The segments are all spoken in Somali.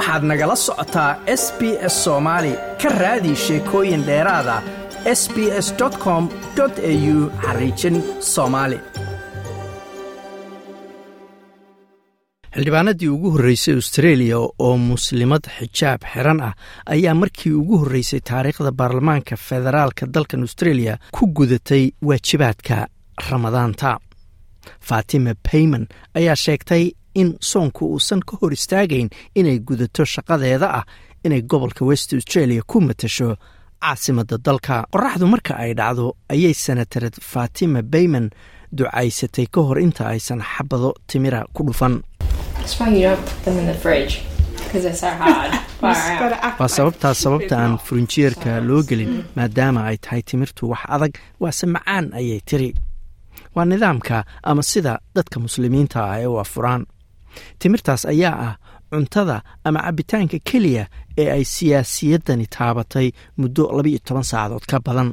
waxaad nagala socotaa s b s soomaali ka raadi sheekooyin dheeraada s b s com au xariijin soomaali xildhibaanadii ugu horreysay austareeliya oo muslimad xijaab xiran ah ayaa markii ugu horreysay taariikhda baarlamaanka federaalka dalkan australia ku gudatay waajibaadka ramadaanta. Fatima payman ayaa sheegtay in soonku uusan ka hor istaagayn inay gudato shaqadeeda ah inay gobolka west australia ku matasho caasimadda dalka. Qoraxdu marka ay dhacdo ayay senatared fatima bayman ducaysatay ka hor inta aysan xabado timira ku dhufan. Waa sababtaa sababta aan furinjeerka loo gelin maadaama ay tahay timirtu wax adag waase macaan ayay tiri. Waa nidaamka ama sida dadka muslimiinta ah ee u afuraan timirtaas ayaa ah cuntada ama cabbitaanka keliya ee ay siyaasiyaddani taabatay muddo labaiyo toban saacadood ka badan.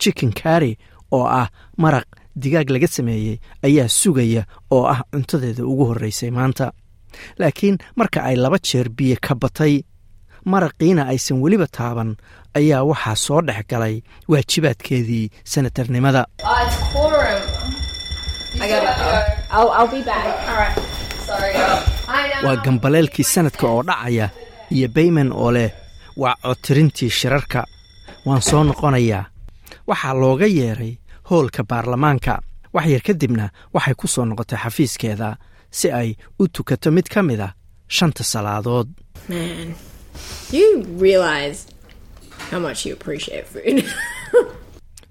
Chicken kari oo ah maraq digaag laga sameeyey ayaa sugaya oo ah cuntadeeda ugu horreysay maanta. Laakiin marka ay laba jeer biyo ka batay maraqiina aysan weliba taaban ayaa waxaa soo dhex galay waajibaadkeedii sanatarnimada waa gambaleelkii sanadka oo dhacaya iyo bayman oo leh waa codtirintii shirarka. Waan soo noqonayaa. Waxaa looga yeeray hoolka baarlamaanka. Wax yar kadibna waxay ku soo noqotay xafiiskeeda si ay u tukato mid ka mid a shanta salaadood.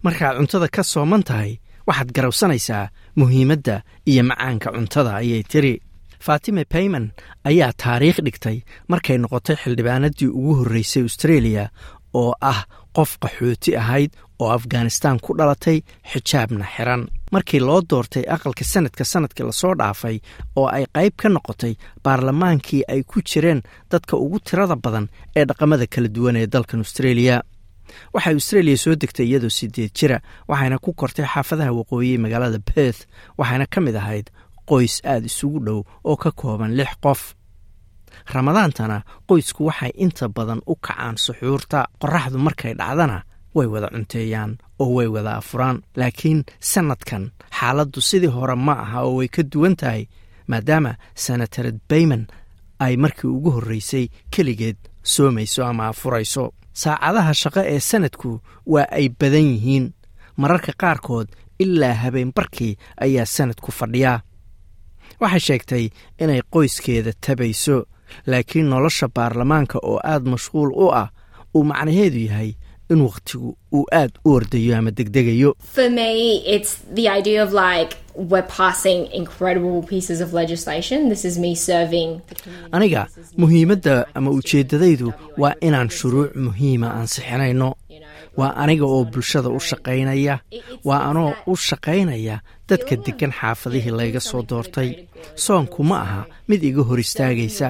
Markaad cuntada ka sooman tahay waxaad garawsanaysaa muhiimadda iyo macaanka cuntada ayay tiri fatima payman ayaa taariikh dhigtay markay noqotay xildhibaanadii ugu horreysay australia oo ah qof qaxooti ahayd oo afghanistaan ku dhalatay xijaabna xiran. Markii loo doortay aqalka sanadka sannadkii la soo dhaafay oo ay qayb ka noqotay baarlamaankii ay ku jireen dadka ugu tirada badan ee dhaqamada kala duwan ee dalkan australia. Waxay australia soo degtay iyadoo sideed jira waxayna ku kortay xaafadaha waqooyi magaalada berth waxayna ka mid ahayd qoys aada isugu dhow oo ka kooban lix qof. Ramadaantana qoysku waxay inta badan u kacaan suxuurta. Qoraxdu markay dhacdana way wada cunteeyaan oo way wada afuraan. Laakiin sannadkan xaaladdu sidii hore ma aha oo way ka duwan tahay maadaama senatared bayman ay markii ugu horreysay keligeed soomayso ama afurayso. Saacadaha shaqo ee sanadku waa ay badan yihiin. Mararka qaarkood ilaa habeen barkii ayaa sanadku fadhiyaa waxay sheegtay inay qoyskeeda tabayso laakiin nolosha baarlamaanka oo aad mashquul u ah uu macnaheedu yahay in wakhtigu uu aad u ordayo ama degdegayo. Aniga muhiimadda ama ujeeddadaydu waa inaan shuruuc muhiima ansixinayno waa aniga oo bulshada u shaqaynaya. Waa anoo u shaqaynaya dadka deggan xaafadihii layga soo doortay. Soonku ma aha mid iga hor istaagaysa.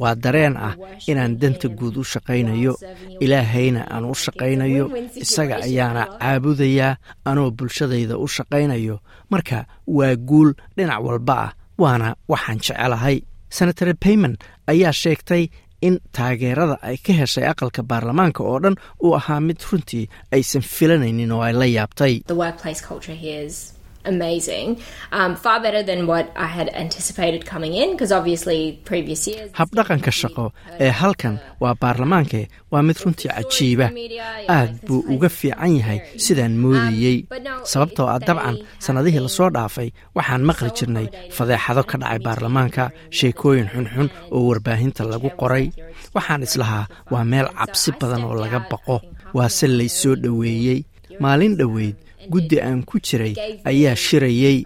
Waa dareen ah inaan danta guud u shaqaynayo. Ilaahayna aan u shaqaynayo. Isaga ayaana caabudayaa anoo bulshadayda u shaqaynayo. Marka waa guul dhinac walba ah waana waxaan jecelahay senator payman ayaa sheegtay in taageerada ay ka heshay aqalka baarlamaanka oo dhan uu ahaa mid runtii aysan filanaynin oo ay la yaabtay habdhaqanka shaqo ee halkan waa baarlamaanke waa mid runtii cajiiba aad buu uga fiican yahay sidaan moodayey sababtoo ah dabcan sannadihii la soo dhaafay waxaan maqli jirnay fadeexado ka dhacay baarlamaanka sheekooyin xunxun oo warbaahinta lagu qoray. waxaan islahaa waa meel cabsi badan oo laga baqo. waase laysoo dhoweeyey maalin dhoweyd guddi aan ku jiray ayaa shirayey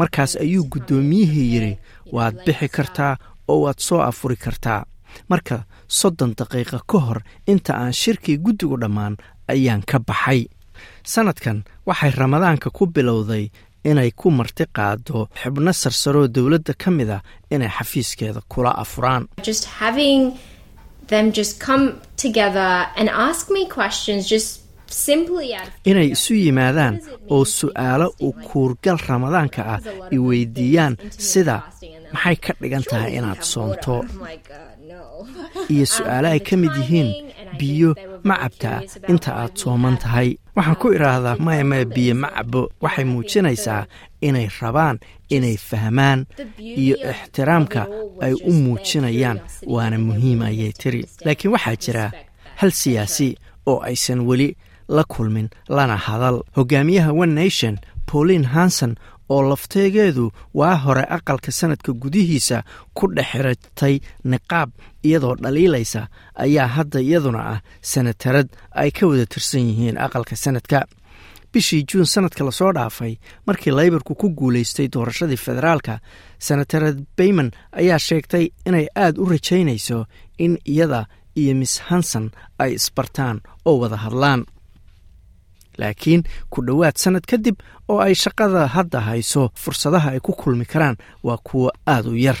markaas ayuu guddoomiyihii yidhi waad bixi kartaa oo waad soo afuri kartaa. Marka soddon daqiiqo ka hor inta aan shirkii guddigu dhammaan ayaan ka baxay. Sannadkan waxay ramadaanka ku bilowday inay ku marti qaado xubno sarsaroo dowladda ka mid a inay xafiiskeeda kula afuraan inay isu yimaadaan oo su'aalo u kuurgal ramadaanka ah i weydiiyaan sida maxay ka dhigan tahay inaad soonto? Iyo su'aale ay ka mid yihiin biyo ma cabtaa inta aad sooman tahay. Waxaan ku idhaahdaa maya maya biyo ma cabo waxay muujinaysaa inay rabaan inay fahmaan iyo ixtiraamka ay u muujinayaan. waana muhiim ayay tiri. laakiin waxaa jira hal siyaasi oo aysan weli la kulmin lana hadal. Hogaamiyaha one nation pauline hanson oo lafteegeedu waa hore aqalka sanadka gudihiisa ku dhex xiratay niqaab iyadoo dhaliilaysa ayaa hadda iyaduna ah sanatarad ay ka wada tirsan yihiin aqalka sanadka. Bishii juun sanadka la soo dhaafay markii laybarku ku guulaystay doorashadii federaalka senatarad bayman ayaa sheegtay inay aad u rajaynayso in iyada iyo miss hanson ay isbartaan oo wada hadlaan laakiin ku dhowaad sannad kadib oo ay shaqada hadda hayso fursadaha ay ku kulmi karaan waa kuwo aada u yar.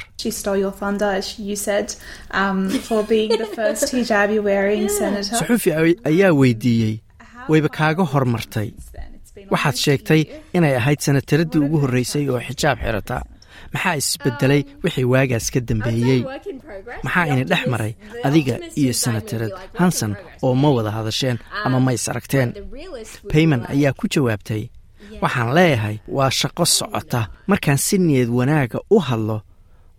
Saxuufi ayaa weydiiyey wayba kaaga hormartay. Waxaad sheegtay inay ahayd sanataradii ugu horreysay oo xijaab xirata maxaa isbedelay wixii waagaas ka dambeeyey? Maxaa ini dhex maray adiga iyo senatarad hanson oo ma wada hadasheen ama ma is aragteen? Bayman ayaa ku jawaabtay waxaan leeyahay waa shaqo socota. Markaan si niyad wanaaga u hadlo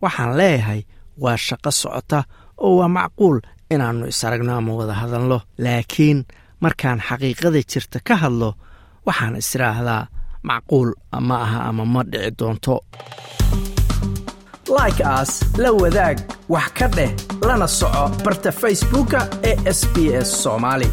waxaan leeyahay waa shaqo socota oo waa macquul inaannu is aragno ama wada hadalno. Laakiin markaan xaqiiqada jirta ka hadlo waxaan isiraahdaa macquul ma aha ama ma dhici doonto. Like aas la wadaag wax ka dheh lana soco barta facebooka ee sb s soomaali